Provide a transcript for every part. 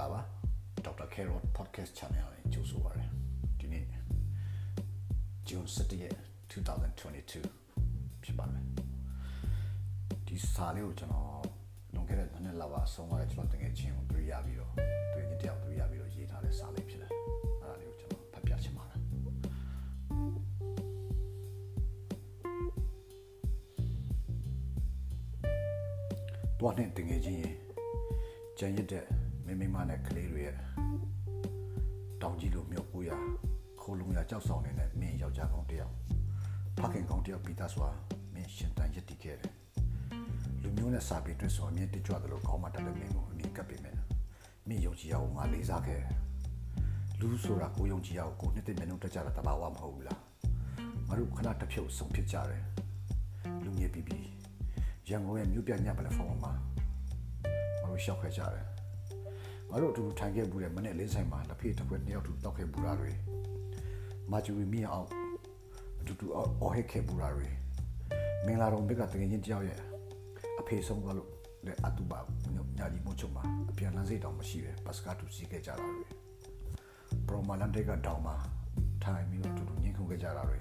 ္ဂလာပါ Dr. Carol Podcast Channel နဲ့ကြိုဆိုပါရစေဒီနေ့ June 7ရက်2022ဖြစ်ပါမယ်ဒီစာလေးကိုကျွန်တော်လွန်ခဲ့တဲ့နှစ်လလောက်အဆုံးသွားတဲ့ကျွန်တော်တကယ်ချင်းကိုတွေ့ရပြီးတော့တွေ့ရင်တယောက်တွေ့ရပြီးတော့ရေးထားတဲ့စာလေးဖြစ်တယ်အဲ့ဒါလေးကိုကျွန်တော်ဖတ်ပြချင်ပါတယ်တော့နဲ့တကယ်ချင်းကြံရစ်တဲ့ မိမိမနဲ့ကလေးတွေရဲ့တောင်ကြီးလိုမြို့ကိုရခိုးလုံရကြောက်ဆောင်နေတဲ့မင်းယောက်ျားကောင်တယောက်ဖခင်ကောင်တယောက်ပြီးသားစွာမင်းရှင်တန်ရစ်တည်ခဲ့တယ်လူမျိုးနဲ့စာပေတွေ့ဆိုအမြင့်တကြွတယ်လို့ခေါင်းမတက်တဲ့မင်းကိုအမြင့်ကပ်ပေးမယ်မင်းယုံကြည်ရအောင်ငါလေးစားခဲ့လူဆိုတာကိုယုံကြည်ရအောင်ကိုနှစ်သိမ့်မျက်နှာတက်ကြတာတဘာဝမဟုတ်ဘူးလားငါတို့ခဏတစ်ဖြုတ်ဆုံးဖြစ်ကြတယ်လူငယ်ပြီးပြီးရန်ကုန်ရဲ့မြို့ပြညပလက်ဖောင်းမှာငါတို့ရှောက်ခဲ့ကြတယ် ငါတို့အတူတူထိုင်ခဲ့ဘူးတဲ့မနေ့လေးဆိုင်မှာလက်ဖေးတစ်ခွက်နှစ်ယောက်တူတောက်ခဲ့ဘူးတာတွေမာဂျူရီမီအောင်အတူတူအော်ဟစ်ခဲ့ဘူးတာတွေမင်္ဂလာတော်ဘက်ကတကယ်ချင်းတယောက်ရဲ့အဖေဆုံးသွားလို့လေအတူပါညာကြီးမို့ချုံမှာအပြန်လန်းစိတ်တောင်မရှိပဲပတ်စကားတူစီးခဲ့ကြတာတွေပရိုမာလန်တေကတောင်မှာထိုင်ပြီးတော့အတူတူညှင်းခုန်ခဲ့ကြတာတွေ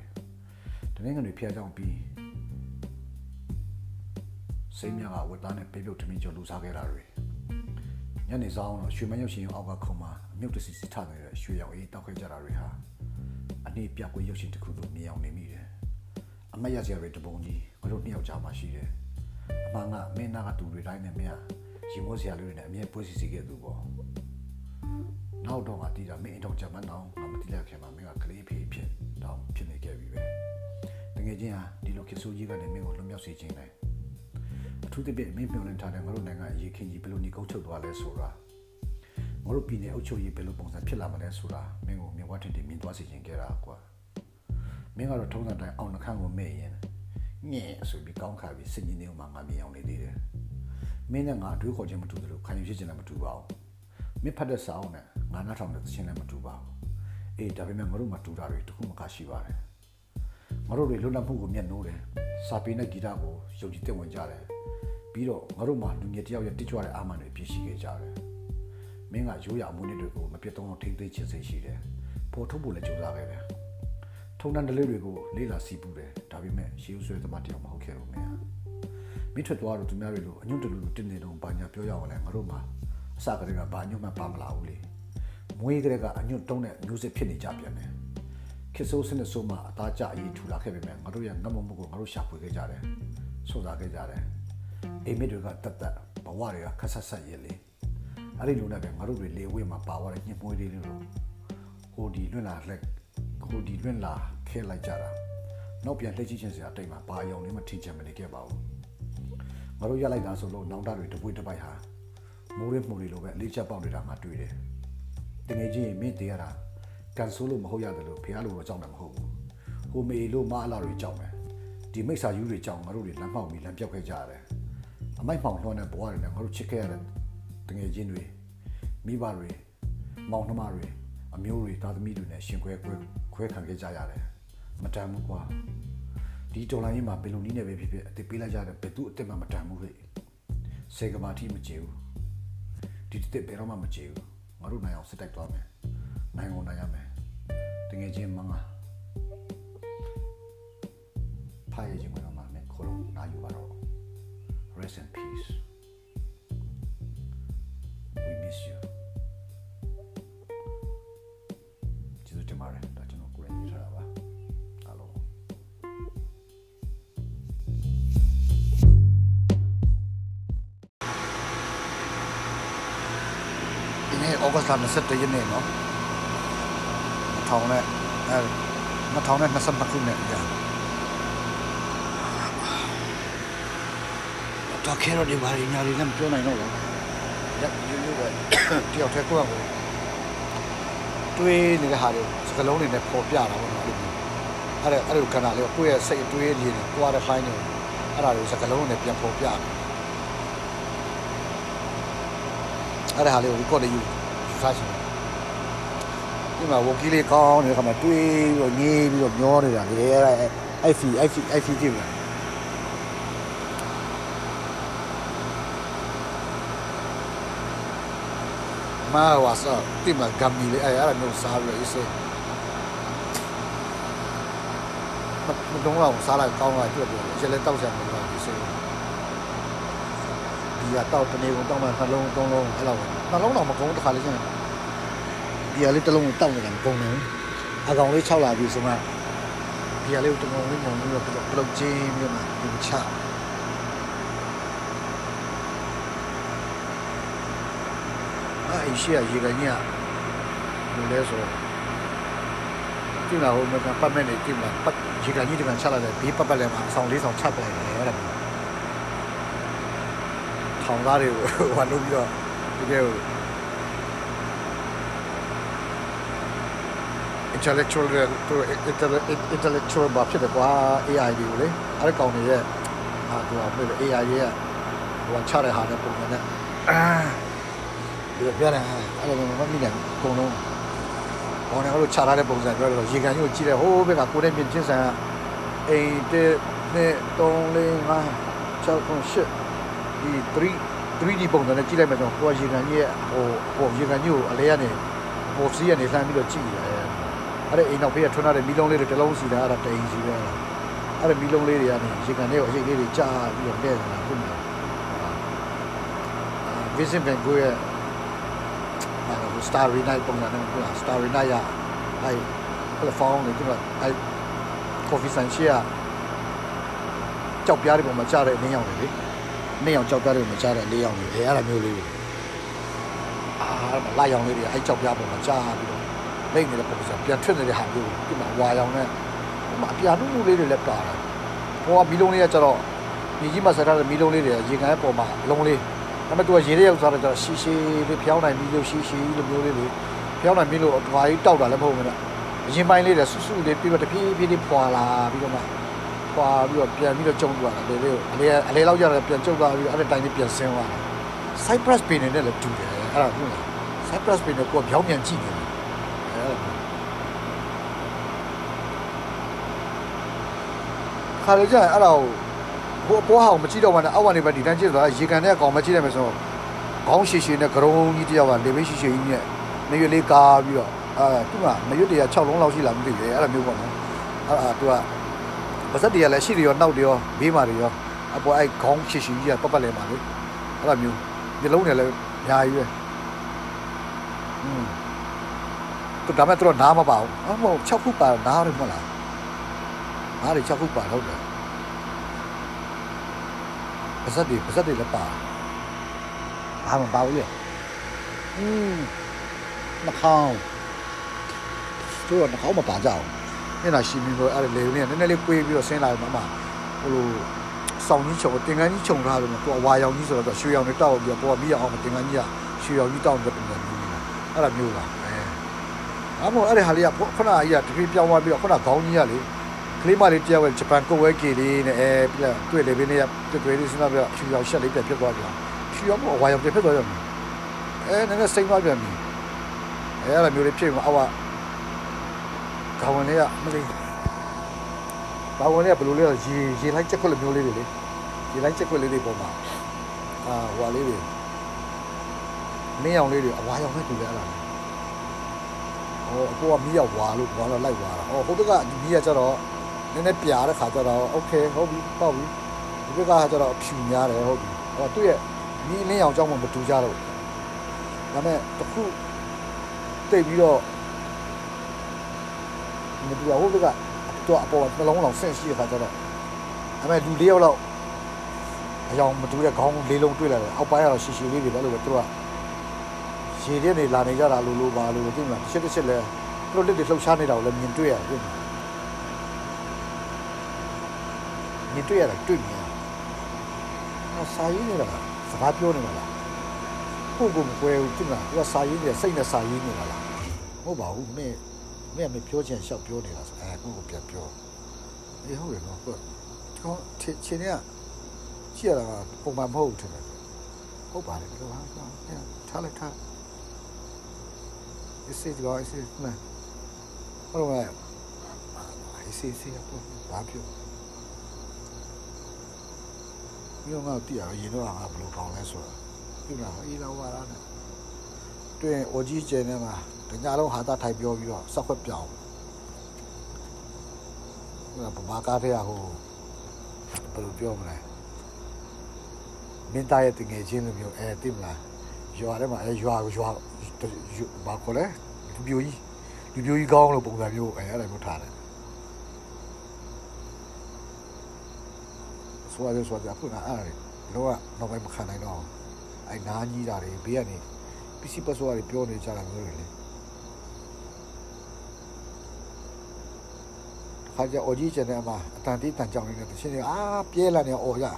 တနင်္ဂနွေဖျက်ကြောင်ပြီးစိတ်မြကဝတ်သားနဲ့ပေးပြုတ်ထမင်းကျော်လူစားခဲ့တာတွေ ညနေဆောင်တော့ရွှေမရုပ်ရှင်အောက်ကခုံမှာအမြုပ်တစီစီထနေတဲ့ရွှေရောင်အေးတောက်ခဲ့ကြတာတွေဟာအနည်းပြကွေးရုပ်ရှင်တစ်ခုလိုမြင်အောင်နေမိတယ်အမတ်ရစရာတွေတပုံကြီးငါတို့နှစ်ယောက်ကြားမှာရှိတယ်အမှန်ကမင်းနာကတူတွေတိုင်းနဲ့မင်းကရီမိုးစရာလေးတွေနဲ့အမြဲပွေးစီစီခဲ့သူပေါ့နောက်တော့ငါတီးတာမင်းအတော့ကြမ်းမတော့ငါမတီးလိုက်ခင်မှာမင်းကကလေးဖေးဖြစ်တော့ဖြစ်နေခဲ့ပြီပဲတကယ်ချင်းဟာဒီလိုခေဆိုးကြီးကနေမင်းကိုလွန်မြောက်စေခြင်းနဲ့ အထူးသဖြင့်မင်းမျှော်လင့်ထားတဲ့ငါတို့နိုင်ငံအရေးခင်ကြီးဘယ်လိုနေကုန်းချုပ်သွားလဲဆိုတာငါတို့ပြည်နယ်အုပ်ချုပ်ရေးဘယ်လိုပုံစံဖြစ်လာမလဲဆိုတာမင်းကိုမြင်ဝတ်တင်တင်မြင်သွားစေခြင်းခဲ့တာကွာမင်းကတော့ထုံးစံတိုင်းအောင်နှခမ်းကိုမဲ့ရင်ညင်ဆိုပြီးကောင်းခါပြီးစင်ကြီးနေမှငါမြင်အောင်နေသေးတယ်မင်းနဲ့ငါအတွေးခေါ်ခြင်းမတူသလိုခံယူဖြစ်ခြင်းလည်းမတူပါဘူးမင်းဖတ်တဲ့စာအုပ်နဲ့ငါနားထောင်တဲ့သခြင်းလည်းမတူပါဘူးအေးဒါပေမဲ့ငါတို့မှတူတာတွေတခုမှကရှိပါတယ်ငါတို့တွေလွတ်လပ်မှုကိုမျက်နှိုးတယ်စာပေနဲ့ဂီတကိုယုံကြည်တဲ့ဝင်ကြတယ် ပြီးတော့ငါတို့မှာလူငယ်တယောက်ရဲ့တိကျတဲ့အာမန်တွေပြည့်ရှိခဲ့ကြတယ်မင်းကရိုးရအမှုနှစ်တွေကိုမပြတ်သုံးအောင်ထိမ့်သိမ်းခြင်းစိတ်ရှိတယ်ပေါ်ထုတ်ဖို့လည်းကြိုးစားခဲ့တယ်ထုံတန်တလေးတွေကိုလေးလာစီးပူတယ်ဒါပေမဲ့ရှေးဥဆွဲသမားတယောက်မဟုတ်ခဲ့ဘူးမင်းမင်းထွက်သွားတော့သူများတွေလိုအညွန့်တလူလူတင်းနေတော့ဘာညာပြောရအောင်လဲငါတို့မှာအစကတည်းကဘာညွန့်မှပါမလာဘူးလေမွေးကလေးကအညွန့်တုံးတဲ့မျိုးစစ်ဖြစ်နေကြပြန်တယ်ခေဆိုးစနစ်ဆိုးမှအသားကျအရေးထူလာခဲ့ပေမဲ့ငါတို့ရဲ့ငတ်မမှုကိုငါတို့ရှာဖွေခဲ့ကြတယ်ဆိုစားခဲ့ကြတယ် အိမ်မက်တွေကတတ်တတ်ဘဝတွေကခက်ဆက်ဆက်ရည်လေအဲ့ဒီလိုနဲ့ပဲငါတို့တွေလေဝဲမှာပါသွားတဲ့ညှိမွေးလေးတွေဟိုဒီလွင့်လာလက်ဟိုဒီလွင့်လာခဲလိုက်ကြတာနောက်ပြန်လှည့်ကြည့်ခြင်းစရာအတိတ်မှာဘာအယုံလေးမထင်ချင်မနေခဲ့ပါဘူးငါတို့ရလိုက်တာဆိုလို့နောင်တတွေတပွေးတပိုက်ဟာမိုးရမှုတွေလိုပဲလေးချက်ပေါက်နေတာမှတွေ့တယ်တကယ်ကြီးမင်းတည်ရတာကန်ဆိုးလို့မဟုတ်ရတယ်လို့ဖះလို့တော့ကြောက်တယ်မဟုတ်ဘူးဟိုမေလို့မအလာတွေကြောက်မယ်ဒီမိစ္ဆာယူတွေကြောက်ငါတို့တွေလမ်းပေါက်ပြီးလမ်းပြောက်ခဲ့ကြရတယ် အမိုက်ပေါင်လွှမ်းတဲ့ဘဝတွေနဲ့ငါတို့ချစ်ခဲ့ရတဲ့တငယ်ချင်းတွေမိဘတွေမောင်နှမတွေအမျိုးတွေသားသမီးတွေနဲ့ရှင်ခွဲခွဲခွဲခံခဲ့ကြရတယ်မတန်ဘူးကွာဒီတော်လိုင်းကြီးမှာဘယ်လိုနည်းနဲ့ပဲဖြစ်ဖြစ်အစ်ပေးလိုက်ကြတဲ့ဘယ်သူအစ်မှမတန်ဘူးဟဲ့စေကမာတိမကြည့်ဘူးဒီတစ်ဘယ်တော့မှမကြည့်ဘူးငါတို့နိုင်အောင်စစ်တိုက်သွားမယ်နိုင်အောင်နိုင်ရမယ်တငယ်ချင်းမငါဖားရခြင်းမလို့မှာမယ်ခေါ်လို့နာယူပါတော့ rest in peace we miss you ကျေးဇူးတင်ပါတယ်ဒါကျွန်တော်ကိုယ်ရေးထားတာပါအားလုံးဒီနေ့ဩဂတ်စ်လ21ရက်နေ့နော်ထောင်နဲ့အဲ2022ခုနှစ်ကြာ တော့ခဲတော့ဒီဘာရညာလေးလည်းမပြောနိုင်တော့ဘူးရက်ရိုးရိုးပဲတယောက်တည်းကိုယ့်ကိုတွေးနေတဲ့ဟာတွေစကလုံးတွေနဲ့ပေါ်ပြတာပေါ့နော်အဲ့ဒါအဲ့လိုကဏ္ဍလေးကိုယ့်ရဲ့စိတ်တွေးရည်တွေတွားတဲ့ file တွေအဲ့ဒါတွေစကလုံးနဲ့ပြန်ပေါ်ပြတယ်အဲ့ဒါဟာလေးကို record လေးယူစားချင်တယ်ဒီမှာဝကီလေးကောင်းနေတဲ့ခါမှာတွေးပြီးတော့ငေးပြီးတော့မျောနေတာလေအဲ့အဲ့ဖီအဲ့ဖီအဲ့ဖီကြည့်လား မာဝါစာတိမဂမ်မီလေအဲ့အဲ့မျိုးစားပြီးအေးစေးမတုံးတော့စားလိုက်ကောင်းလာကြွတယ်ရလဲတောက်ချင်တယ်လို့အေးစေးဒီကတောက်တနေကုန်တောက်မှနှလုံးသုံးလုံးအဲ့လိုနှလုံးတော့မကုန်တစ်ခါလေးချင်းဒီကလေးတစ်လုံးတောက်နေတာမကုန်ဘူးအကောင်လေး6လာပြီဆိုမှဒီကလေးကိုတမုံလေးမုံပြီးတော့ပလုတ်ချင်းပြီးမှဒီချ အဲ့ရှိရရေကန်ကြီးကဘယ်လဲဆိုဒီလာဟိုမှာပတ်မဲ့နေဒီမှာပတ်ရေကန်ကြီးတကန်ချလာတယ်ဘေးပတ်ပတ်လဲမှာအဆောင်လေးဆောင်ချပလိုက်တယ်အဲ့ဒါထောင်သားတွေကိုဟိုလုပ်ပြီးတော့ဒီကဲ intellectual သူ intellectual ဘာဖြစ်တယ်ကွာ AI တွေကိုလေအဲ့ကောင်တွေရဲ့အာသူကပြည့် AI ရဲ့ဟိုချတဲ့ဟာနဲ့ပုံစံနဲ့အာ ဒီပြရတယ်အဲ့လိုမမိတယ်အကုန်လုံးဘောနေကတော့ချထားတဲ့ပုံစံပြောတော့ရေကန်ကြီးကိုကြည့်တယ်ဟိုးဘက်ကကိုယ်နဲ့မြင်ချင်းဆန်အိမ်တစ်နှစ်3 4 5 6 8ဒီ3 3D ပုံစံနဲ့ကြည့်လိုက်မှတော့ကိုယ်ရေကန်ကြီးရဲ့ဟိုဟိုရေကန်ကြီးကိုအလဲကနေပေါ်စီးကနေလှမ်းပြီးတော့ကြည့်ရတယ်အဲ့ဒါအိမ်နောက်ဖေးကထွန်းထားတဲ့မီးလုံးလေးတွေတစ်လုံးစီတာအဲ့ဒါတိန်စီပဲအဲ့ဒါမီးလုံးလေးတွေကနေရေကန်လေးကိုအရိပ်လေးတွေကြာပြီးတော့လဲနေတာခုနက Vincent Van Gogh ရဲ့အဲ့ဒါ Starry Night ပုံစံနဲ့က Starry Night ရအဲ့ platform တွေဒီမှာအဲ့ coffee ဆိုင်ရှိရကြောက်ပြားတွေပုံမှာကြားတဲ့နင်းရောင်တွေလေနင်းရောင်ကြောက်ပြားတွေပုံမှာကြားတဲ့လေးရောင်တွေအဲအဲ့ဒါမျိုးလေးတွေအာလာရောင်လေးတွေအဲ့ကြောက်ပြားပုံမှာကြားပြီးတော့လိမ့်နေတဲ့ပုံစံပြန်ထွက်နေတဲ့ဟာမျိုးဒီမှာဝါရောင်နဲ့ဟိုမှာအပြာနုနုလေးတွေလည်းပါတယ်ဟိုကမီလုံးလေးကကျတော့မြေကြီးမှာဆက်ထားတဲ့မီလုံးလေးတွေရေကန်ရဲ့ပုံမှာအလုံးလေး ဒါပေမဲ့သူကရေထဲရောက်သွားတော့ကျတော့ရှီရှီလေးဖျောင်းနိုင်ပြီးလို့ရှီရှီလိုမျိုးလေးတွေဖျောင်းနိုင်ပြီးလို့အထွားကြီးတောက်တာလည်းမဟုတ်ဘူးနဲ့အရင်ပိုင်းလေးတွေဆူဆူလေးပြီးတော့တဖြည်းဖြည်းလေးဖွာလာပြီးတော့မှဖွာပြီးတော့ပြန်ပြီးတော့ကျုံသွားတာလေလေးကိုအလေအလေလောက်ကြတော့ပြန်ကျုံသွားပြီးတော့အဲ့ဒီတိုင်းလေးပြန်ဆင်းသွားတာ Cypress ပင်နဲ့လည်းတူတယ်အဲ့ဒါဟုတ်လား Cypress ပင်နဲ့ကိုကပြောင်းပြန်ကြည့်နေတယ်အဲ့ဒါခါရကြအဲ့ဒါကို ဟိုအပေါ်ဟာကိုမကြည့်တော့မှလည်းအောက်ကနေပဲဒီတိုင်းကြည့်သွားရေကန်တဲ့ကောင်မကြည့်ရမယ်ဆိုတော့ခေါင်းရှည်ရှည်နဲ့ဂရုံးကြီးတယောက်ကလေဘေးရှည်ရှည်ကြီးနဲ့နေရွက်လေးကားပြီးတော့အဲသူကမရွက်တွေက6လုံးလောက်ရှိလားမသိဘူးအဲ့လိုမျိုးပေါ့နော်အဲ့ဒါသူကပါဇက်တွေကလည်းရှိတယ်ရောနောက်တယ်ရောဘေးမှာတွေရောအပေါ်အဲ့ခေါင်းရှည်ရှည်ကြီးကပတ်ပတ်လဲမှာလေအဲ့လိုမျိုးဒီလုံးတွေလည်းအများကြီးပဲอืมသူဒါမဲ့သူတော့နားမပါဘူးအမဟုတ်6ခုပါနားရမလားနားတွေ6ခုပါဟုတ်တယ် ပါဇက်တွေပါဇက်တွေလည်းပါဘာမှမပါဘူးလေอืมနှာခေါင်းသူကနှာခေါင်းမပါကြအောင်မျက်နှာရှိပြီးတော့အဲ့လေလေးနည်းနည်းလေးကွေးပြီးတော့ဆင်းလာတယ်မမဟိုလိုစောင်းကြီးချုံတင်ကန်းကြီးချုံထားတယ်သူကဝါရောင်ကြီးဆိုတော့ရွှေရောင်တွေတောက်ပြီးတော့ပေါ်ပြီးအောင်တင်ကန်းကြီးကရွှေရောင်ကြီးတောက်တဲ့ပုံစံမျိုးအဲ့ဒါမျိုးပါအဲအမေအဲ့ဒီဟာလေးကခုနကကြီးကတပြေးပြောင်းသွားပြီးတော့ခုနခေါင်းကြီးကလေ ကလေးမလေးတယောက်ရဲ့ဂျပန်ကိုဝဲကေလေးနဲ့အဲပြတွေ့လေဘင်းလေးကတွေ့လေးစဉ်းစားပြီးတော့ဖြူရောင်ရှက်လေးပြဖြစ်သွားပြန်ဖြူရောင်ကဝါရောင်ပြဖြစ်သွားပြန်အဲနည်းနည်းစိမ့်သွားပြန်ပြီအဲအဲ့လိုမျိုးလေးဖြစ်မှာအောက်ကခေါင်းလေးကမလေးခေါင်းလေးကဘယ်လိုလဲရေရေလိုက်ချက်ခွက်လိုမျိုးလေးတွေလေရေလိုက်ချက်ခွက်လေးတွေပေါ်မှာအာဟွာလေးတွေမင်းရောင်လေးတွေအဝါရောင်နဲ့တူတယ်အဲ့ဒါဟောအပေါ်ကမီးရောက်ဝါလို့ဘာလို့လိုက်ဝါတာဟောဟိုတကမီးကကျတော့ နည်းနည်းပြားတဲ့ခါကျတော့โอเคဟုတ်ပြီပေါ့ပြီဒီဘက်ကကျတော့ဖြူများတယ်ဟုတ်ပြီဟောသူ့ရဲ့မီးလင်းအောင်ကြောင်းမှမတူကြတော့ဒါမဲ့တခုတိတ်ပြီးတော့မတူဘူးဟိုဘက်ကသူကအပေါ်နှလုံးလောင်ဆင့်ရှိတဲ့ခါကျတော့ဒါမဲ့လူလေးယောက်လောက်အယောင်မတူတဲ့ခေါင်းလေးလုံးတွေ့လာတယ်အောက်ပိုင်းကတော့ရှည်ရှည်လေးတွေပဲလို့ပဲသူကရေထဲနေလာနေကြတာလို့လို့ပါလို့သိမလားတစ်ချက်တစ်ချက်လဲသူတို့လက်တွေလှုပ်ရှားနေတာကိုလည်းမြင်တွေ့ရတယ် မြင်တွေ့ရတာတွေ့မြင်အစာရင်းနေတာစကားပြောနေတာလားကိုကိုမကွဲဘူးသိမလားသူကစာရင်းနေစိတ်နဲ့စာရင်းနေတာလားဟုတ်ပါဘူးမင်းမင်းမပြောချင်ရှောက်ပြောနေတာဆိုအဲကိုကိုပြန်ပြောအေးဟုတ်တယ်နော်ဟုတ်ကောချင်းချင်းကကြည့်ရတာပုံမှန်မဟုတ်ဘူးထင်တယ်ဟုတ်ပါတယ်လို့ဟာထားလိုက်ထား ese digo ese na ဟုတ်ကဲ့ ese ese တော့ဘာပြော ဒီတော့ငါတည်ရရင်တော့ငါဘယ်လိုကောင်းလဲဆိုတာဒီမှာအေးလာဝါရနဲ့တွင်အိုကြီးကျင်းထဲမှာတညလုံးဟာတာထိုင်ပြောပြီးတော့စောက်ခွက်ပြောင်းဟိုကဘာကားထဲဟိုဘယ်လိုပြောမလဲမင်းသားရဲ့တငယ်ချင်းလိုမျိုးအဲသိမလားရွာထဲမှာအဲရွာရွာဘာခေါ်လဲလူပြိုကြီးလူပြိုကြီးကောင်းလို့ပုံစံမျိုးအဲအဲ့ဒါမျိုးထားတယ် ဆိုရဆိုရအခုနအဲ့ဒါလောကတော့ဘယ်မခံနိုင်တော့အဲနားကြီးတာတွေဘေးကနေပစ္စည်းပတ်စွာတွေပြောနေကြတာမျိုးတွေလေခါကြအော်ကြီးကျန်တဲ့အမအတန်တီးတန်ကြောင်နေတဲ့တချင်းတွေအာပြဲလာနေအော်ရအဲ့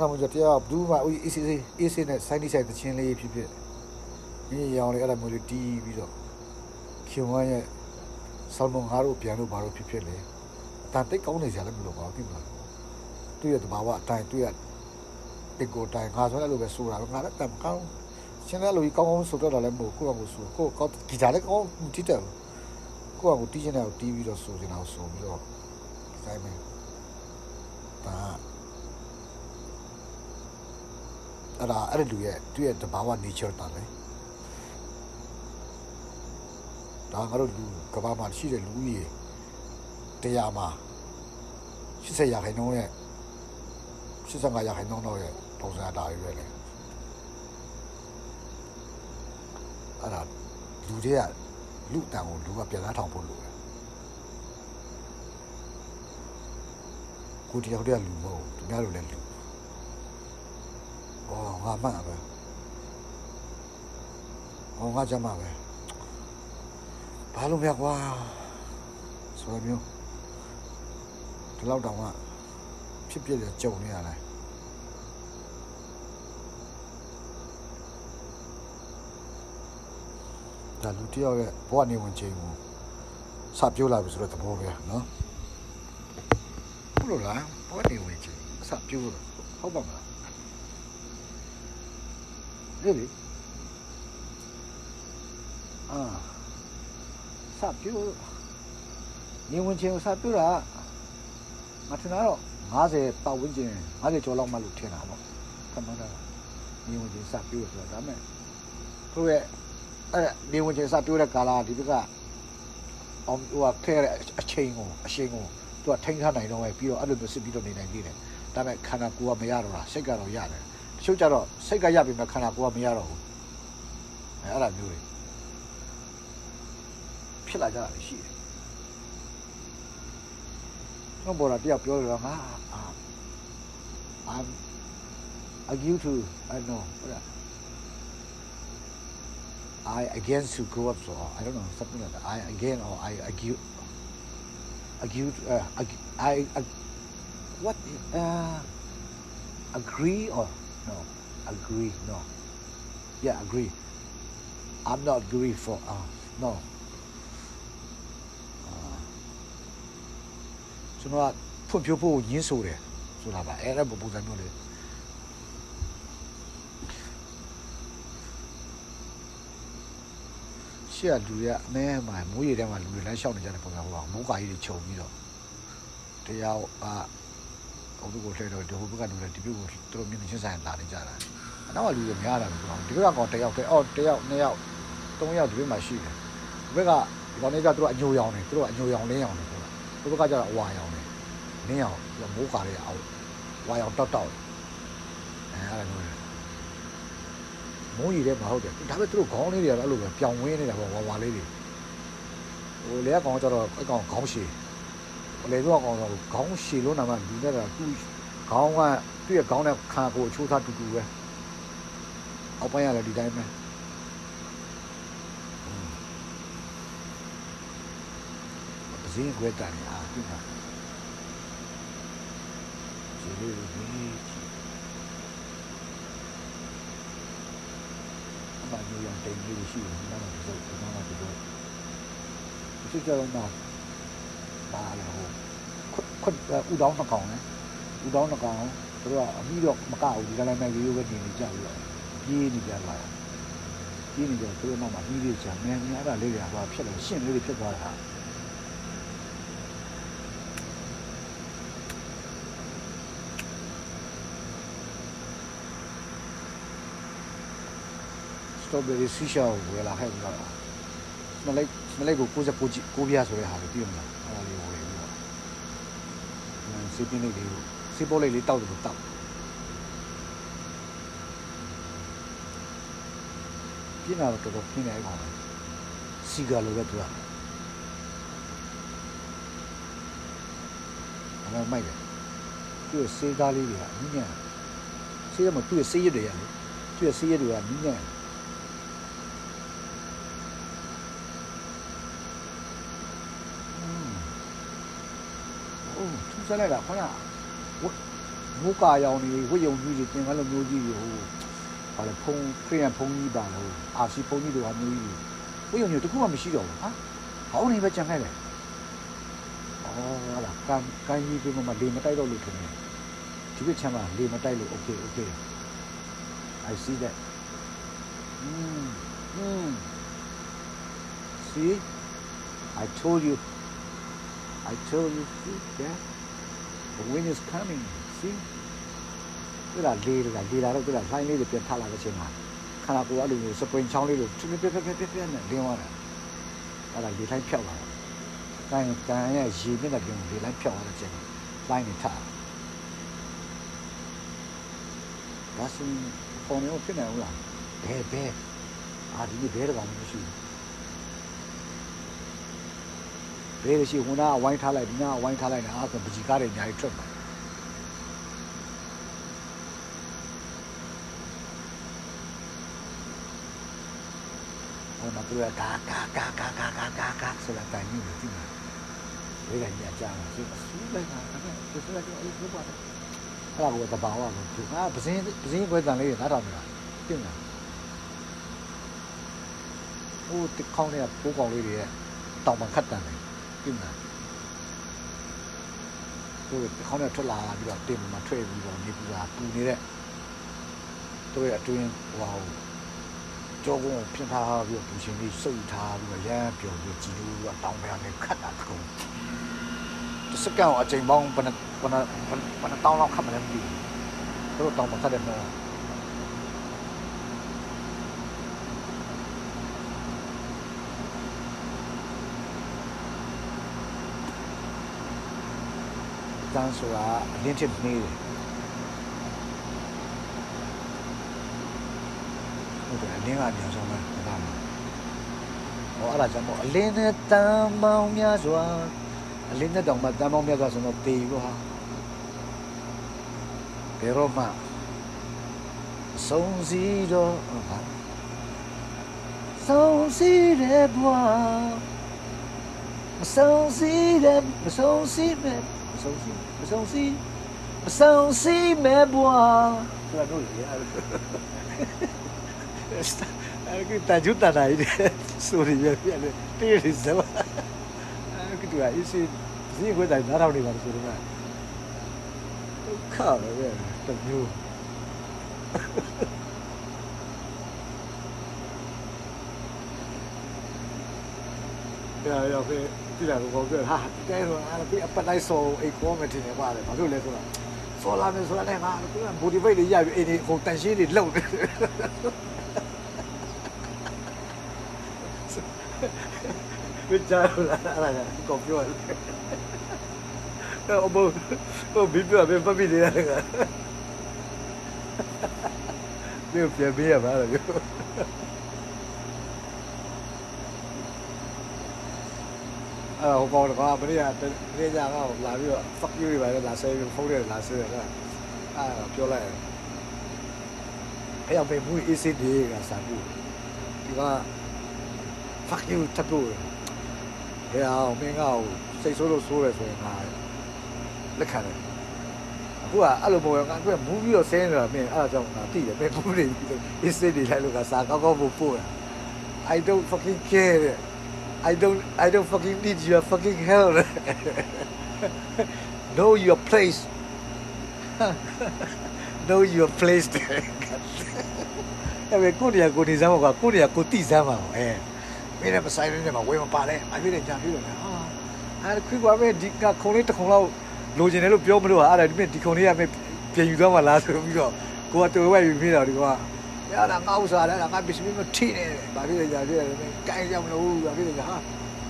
ဒါမှကြတရားဘူးမှာအေးအေးအေးဆေးနဲ့ဆိုင်းဒီဆိုင်တချင်းလေးဖြစ်ဖြစ်ဒီရောင်လေးအဲ့ဒါမျိုးလေးတီးပြီးတော့ခင်ဝမ်းရဲ့ဆောင်းမငါတို့ပြန်လို့ဘာလို့ဖြစ်ဖြစ်လဲ အတန်တိတ်ကောင်းနေကြလည်းမလို့ပါဘူးဒီမှာသူ့ရဲ့တဘာဝအတိုင်းသူ့ရဲ့ဒီကိုတိုင်းငါဆိုလည်းလိုပဲဆိုတာငါလည်းတမကောင်းရှင်းလည်းလိုကြီးကောင်းကောင်းဆိုတော့လည်းမဟုတ်ကိုယ့်အကူဆိုကိုကောင်းဂီတာလည်းကောင်းတီးတယ်ကိုယ့်အကူတီးချင်တယ်တီးပြီးတော့ဆိုချင်တာဆိုပြီးတော့ဆိုင်မယ်ဒါအဲ့ဒါအဲ့ဒီလူရဲ့သူ့ရဲ့တဘာဝ nature တာလေဒါငါတို့လူကဘာမှာရှိတဲ့လူကြီးတရားမှာ 80ရာခိုင်နှုန်းရဲ့85ရာခိုင်နှုန်းတော့ရဲ့ပုံစံဒါတွေပဲလေအဲ့ဒါလူတွေကလူတန်ကိုလူကပြန်ကားထောင်ဖို့လိုတယ်ကိုတယောက်တည်းလူမဟုတ်သူများလိုလည်းလူအော်ငါမှန်ပဲဟောငါကြမှာပဲဘာလို့မြကွာဆိုရမျိုး ဒီလောက်တောင်ကဖြစ်ဖြစ်ကြကြုံနေရတယ်ဒါလူတယောက်ရဲ့ဘဝနေဝင်ချိန်ကိုစပြောလာပြီဆိုတော့သဘောပဲနော်ဟုတ်လို့လားဘဝနေဝင်ချိန်စပြောလို့ဟုတ်ပါမလားလေလေအာစပြောနေဝင်ချိန်ကိုစပြောတာ မထင်တော့50ပတ်ဝန်းကျင်50ကျော်လောက်မှလို့ထင်တာပေါ့ခမန်းတာနေဝင်ချိန်စပြောဆိုတာဒါမဲ့သူရဲ့အဲ့နေဝင်ချင်းစတိုးတဲ့ကာလာဒီဘက်ကအောင်ဟိုကခဲတဲ့အချိန်ကိုအချိန်ကိုသူကထိန်းထားနိုင်တော့ပဲပြီးတော့အဲ့လိုမျိုးစစ်ပြီးတော့နေနိုင်သေးတယ်ဒါပေမဲ့ခန္ဓာကိုယ်ကမရတော့တာစိတ်ကတော့ရတယ်တချို့ကြတော့စိတ်ကရပြီမဲ့ခန္ဓာကိုယ်ကမရတော့ဘူးအဲအဲ့လိုမျိုးတွေဖြစ်လာကြတာရှိတယ် ကျွန်တော်ဘော်လာတယောက်ပြောလို့ငါအာ I'm agree to I know ဟုတ်လား I again to grow up so I don't know something like that I again or I agree agree uh, ag- I, I what uh, agree or no agree no yeah agree I'm not agree for uh, no ကျွန်တော်ကဖွံ့ဖြိုးဖို့ရင်းဆိုတယ်ဆိုတာပါအဲ့ဒါပုံစံမျိုးလေရှေ့ကလူတွေကအမဲမှာမိုးရေထဲမှာလူတွေလမ်းလျှောက်နေကြတဲ့ပုံစံဟိုကမိုးကာကြီးတွေခြုံပြီးတော့တရားအာဟိုဘက်ကိုလှည့်တော့ဒီဟိုဘက်ကလူတွေဒီဘက်ကိုသူတို့မြင်နေချင်းဆိုင်လာနေကြတာအနောက်ကလူတွေများတာလို့ဒီဘက်ကကောင်တယောက်တည်းအော်တယောက်နှစ်ယောက်သုံးယောက်ဒီဘက်မှာရှိတယ်ဒီဘက်ကဒီကောင်လေးကသူတို့အညိုရောင်နေသူတို့အညိုရောင်လင်းရောင်နေပေါ့လားဒီဘက်ကကျတော့အဝါရောင် နေလင်းရောင်မိုးကာတွေအောက်ဝါရောင်တောက်တောက်အဲအဲ့လိုမျိုးမိုးရီထဲမှာဟုတ်တယ်ဒါပေမဲ့သူတို့ခေါင်းလေးတွေကတော့အဲ့လိုပဲပြောင်ဝင်းနေတာပေါ့ဝါဝါလေးတွေဟိုလေကောင်ကျတော့အဲ့ကောင်ခေါင်းရှည်လေတော့ကောင်တော့ခေါင်းရှည်လို့နာမလူနေတာသူ့ခေါင်းကသူ့ရဲ့ခေါင်းနဲ့ခါကိုအချိုးသားတူတူပဲအောက်ပိုင်းကလည်းဒီတိုင်းပဲပစင်းခွဲတန်ရာဒီမှာဒီလိုကြီး အမှန်မျိုးရန်တိမ်လေးရှိတယ်နားမှာဒီလိုဒီမှာဒီလိုဒီကြတော့နော်ပါလာဟိုခွတ်ဥတောင်းနှကောင်လေဥတောင်းနှကောင်သူတို့ကအမိတော့မကဘူးဒီကလည်းမဲ့ရိုးရိုးပဲနေနေကြပြီးတော့ပြေးနေကြလာတာပြေးနေကြသူတို့နောက်မှာပြီးပြီးချာမြန်မြန်အဲ့ဒါလေးတွေကဟိုဖြစ်လို့ရှင့်လေးတွေဖြစ်သွားတာ strawberry စီရှာကိုဝယ်လာခဲ့ပြီးတော့မလိုက်မလိုက်ကို69ကြီးကိုပြဆိုတဲ့ဟာကိုပြည့်မလားအဲ့ဒါလေးဝယ်ပြီးတော့စေးပြင်းလေးလေးစေးပေါ်လေးလေးတောက်တယ်လို့တောက်ပြင်းလာတော့တော်တော်ပြင်းနေအဲ့ကောင်စီဂါလိုပဲသူကအဲ့ဒါမိုက်တယ်သူ့စေးသားလေးတွေကအမြင်စေးရမသူ့စေးရတွေရလေသူ့စေးရတွေကမြ င်အိုးသူစားလိုက်တာခေါင်းကဝမိုးကာရောင်နေဝိယုံကြီးတွေတင်ကားလိုမျိုးကြီးတွေဟိုဘာလဲဖုံခရီးရန်ဖုံကြီးပါလို့အာစီဖုံကြီးတွေကမျိုးကြီးဝိယုံမျိုးတခုမှမရှိတော့ဘူးဟာဟောင်းနေပဲကြံခဲ့တယ်အော်ဟာလားကံကံကြီးကမှလေမတိုက်တော့လို့ထင်တယ်ဒီဘက်ချမ်းမှာလေမတိုက်လို့ okay okay I see that mm mm see I told you I told you see yeah the wind is coming see ဒီလားလေလာလေလာတော့ဒီလားလိုင်းလေးတွေပြန်ထလာတဲ့အချိန်မှာခန္ဓာကိုယ်အဲ့လိုမျိုးစပရင်ချောင်းလေးလိုချွတ်ပြပြပြပြပြနဲ့လင်းသွားတာအဲ့ဒါလေလိုက်ဖြောက်လာတာတိုင်းတိုင်းရဲ့ရေနဲ့တပြုံလေလိုက်ဖြောက်လာတဲ့အချိန်မှာလိုင်းနေထဒါဆိုပုံမျိုးဖြစ်နေဦးလားဘဲဘဲအာဒီဘဲတကောင်မရှိဘူး ဘဲရှိဟိုနာဝိုင်းထားလိုက်ဒီနာဝိုင်းထားလိုက်တာအဲ့ဒါပကြီးကားတွေအများကြီးထွက်မှာဟိုမှာသူကကာကာကာကာကာကာကာကာဆိုတာတိုင်နေတယ်ဒီမှာဝေးကညကြမှာသူအဆူလိုက်တာဒါကသူဆိုတာအဲ့လိုပြောပါတယ်အဲ့ဒါကိုတဘာဝကိုသူကပစင်းပစင်းခွဲတန်လေးနားထောင်နေတာပြင်လားဟို တခေါင်းလေးကပိုးကောင်လေးတွေရဲ့တောင်ပံခတ်တန်တယ်ပြင်လားဟိုတခေါင်းလေးထွက်လာပြီးတော့တင်မှာထွက်ပြီးတော့နေပူတာပူနေတဲ့သူရဲ့အတွင်းဟိုကြောကုန်းကိုပြင်ထားပြီးတော့ပူရှင်လေးစုပ်ထားပြီးတော့ရမ်းပြုံပြီးကြည်လို့တော့တောင်ပံနဲ့ခတ်တာတကုံတစ်စက္ကန့်အချိန်ပေါင်းဘယ်နှဘယ်နှဘယ်နှတောင်းလောက်ခတ်မလဲမသိဘူးတို့တောင်ပံခတ်တဲ့နော် တန်းဆိုတာအလင်းချစ်နေတယ်ဟုတ်တယ်အလင်းကအများဆုံးပဲဒါမှဟောအဲ့ဒါကြောင့်မို့အလင်းနဲ့တန်ပေါင်းများစွာအလင်းနဲ့တောင်မှတန်ပေါင်းများစွာဆိုတော့တေလို့ဟာဘယ်တော့မှဆုံးစီတော့ဟာဆုံးစီတဲ့ဘွာမဆုံးစီတဲ့မဆုံး 不熟悉，不熟悉，不熟悉，没播。突然都有点爱了。哎，跟大舅大奶的，手里边变的，这个是什？哎，跟对啊，有些人会在哪头地方说的嘛？都了呗，大舅。哈！哎呀，要。 တိုင်းနားထောင်နေပါဆိုတော့ဒုက္ခပဲပဲတမျိုးရရဖေးဒီလာကိုပြောဟာတဲဆိုအဲ့ဒါပြအပတ်လိုက်ဆောအိတ်ကောမတင်နေပါတယ်ဘာလို့လဲဆိုတော့ဆောလာမယ်ဆိုတော့လည်းငါက motivate လေးရပြီးအိမ်ဒီဟိုတန်ရှင်းတွေလုံနေမကြားဘူးလားအဲ့ဒါကောပြောတယ်အဘဘဘီပြဘယ်ပပီလေးရကဒီပြပြရပါလား အဲ့ဟိုကောင်ကဘယ်ရတဲ့နေကြကလာပြီးတော့ fuck you တွေပါလာဆဲပြီးဖုန်းတွေလာဆဲတယ်အဲ့ပြောလိုက်အဲ့အောင်ပဲဘူး ACD ကစာဘူးဒီက fuck you တပ်လို့ဟဲ့အောင်မင်းကစိတ်ဆိုးလို့ဆိုးတယ်ဆိုရင်ငါလက်ခံတယ်အခုကအဲ့လိုမဟုတ်ငါကမူးပြီးတော့ဆင်းနေတာမင်းအဲ့ဒါကြောင့်ငါသိတယ်မင်းဘူးနေပြီးတော့ ACD တွေလိုက်လို့ကစာကောက်ကောက်ဖို့ပို့တာ I don't fucking care I don't I don't fucking need your fucking help know your place know your place အဲ့ဘယ်ကိုနေရာကိုနေစမ်းမှာကိုနေရာကိုတိစမ်းမှာအဲမင်းလည်းမဆိုင်နေမှာဝယ်မပါနဲ့အပြည့်နဲ့ကြာပြီးတော့ဟာအဲ့ခွေးကွာပဲဒီကခုံလေးတစ်ခုံလောက်လိုချင်တယ်လို့ပြောမလို့ဟာအဲ့ဒါဒီမြဒီခုံလေးကပဲပြင်ယူသွားမှလားဆိုပြီးတော့ကိုကတော်ဝဲပြီးပြီးတော့ဒီကွာရ အဲ့ဒါငါဥစားတယ်ငါပစ္စည်းမထိနေတယ်ဘာဖြစ်လဲကြာဖြစ်တယ်ကိုင်းကြမလို့ဘာဖြစ်လဲကြာဟာ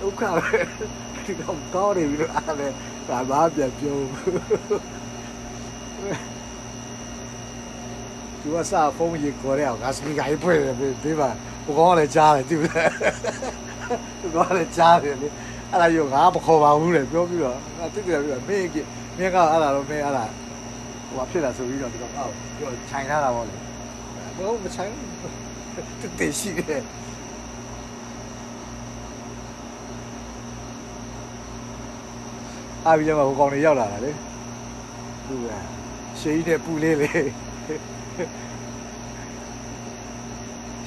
ဒုက္ခပဲဒီကောင်ကောင်းနေပြီလို့အားလည်းဘာမှပြန်ပြုံးသူကစာဖုန်းကြီးခေါ်ရအောင်ငါစပီကာကြီးဖွင့်တယ်ဒီမှာဘကောင်းလည်းကြားတယ်သူလည်းသူကလည်းကြားတယ်လေအဲ့ဒါရောငါမခေါ်ပါဘူးလေပြောပြီးတော့ငါတိတိကျကျမင်းကမင်းကအဲ့ဒါတော့မင်းအဲ့ဒါဟိုဖြစ်လာဆိုပြီးတော့ဒီကောင်အောက်ပြောခြိုင်ထားတာပေါ့လေ ဘယ်မခြိုင်တူတေရှိတယ်အားပြီးတော့ဟိုကောင်တွေရောက်လာတာလေသူကရှေးတဲ့ပူလေးလေ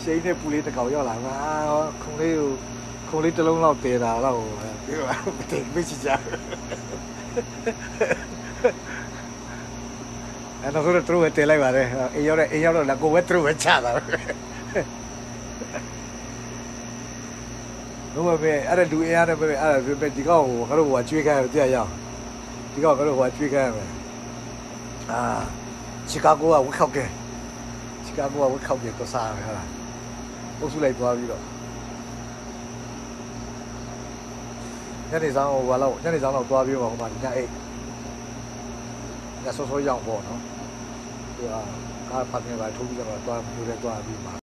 ရှေးတဲ့ပူလေးတစ်ကောင်ရောက်လာငါခုံလေးကိုခုံလေးတစ်လုံးလောက် တည်တာတော့ဒီကမတည်မချကြအဲ့တော့သူတို့တဲလိုက်ပါတယ်အေးရောက်တဲ့အေးရောက်တော့လည်းကိုယ်ပဲသူတို့ပဲချတာပဲတော့ပဲအဲ့ဒါလူအေးရတယ်ပဲအဲ့ဒါပဲဒီကောင်ကိုငါတို့ဟိုကျွေးခိုင်းတယ်တရားရအောင်ဒီကောင်ငါတို့ဟိုကျွေးခိုင်းရမယ်အာချီကာဂိုကဝက်ခောက်ကဲချီကာဂိုကဝက်ခောက်ကဲတော့စားရဟာအုပ်စုလိုက်သွားပြီးတော့ညနေဆောင်ဟိုဘာလို့ညနေဆောင်တော့သွားပြီးတော့ဟိုမှာညအိတ် ညဆောဆောရောက်ပေါ့နော်သူကကားဖတ်နေပါထိုးပြီးတော့သွားမျိုးတွေသွားပြီးမှာ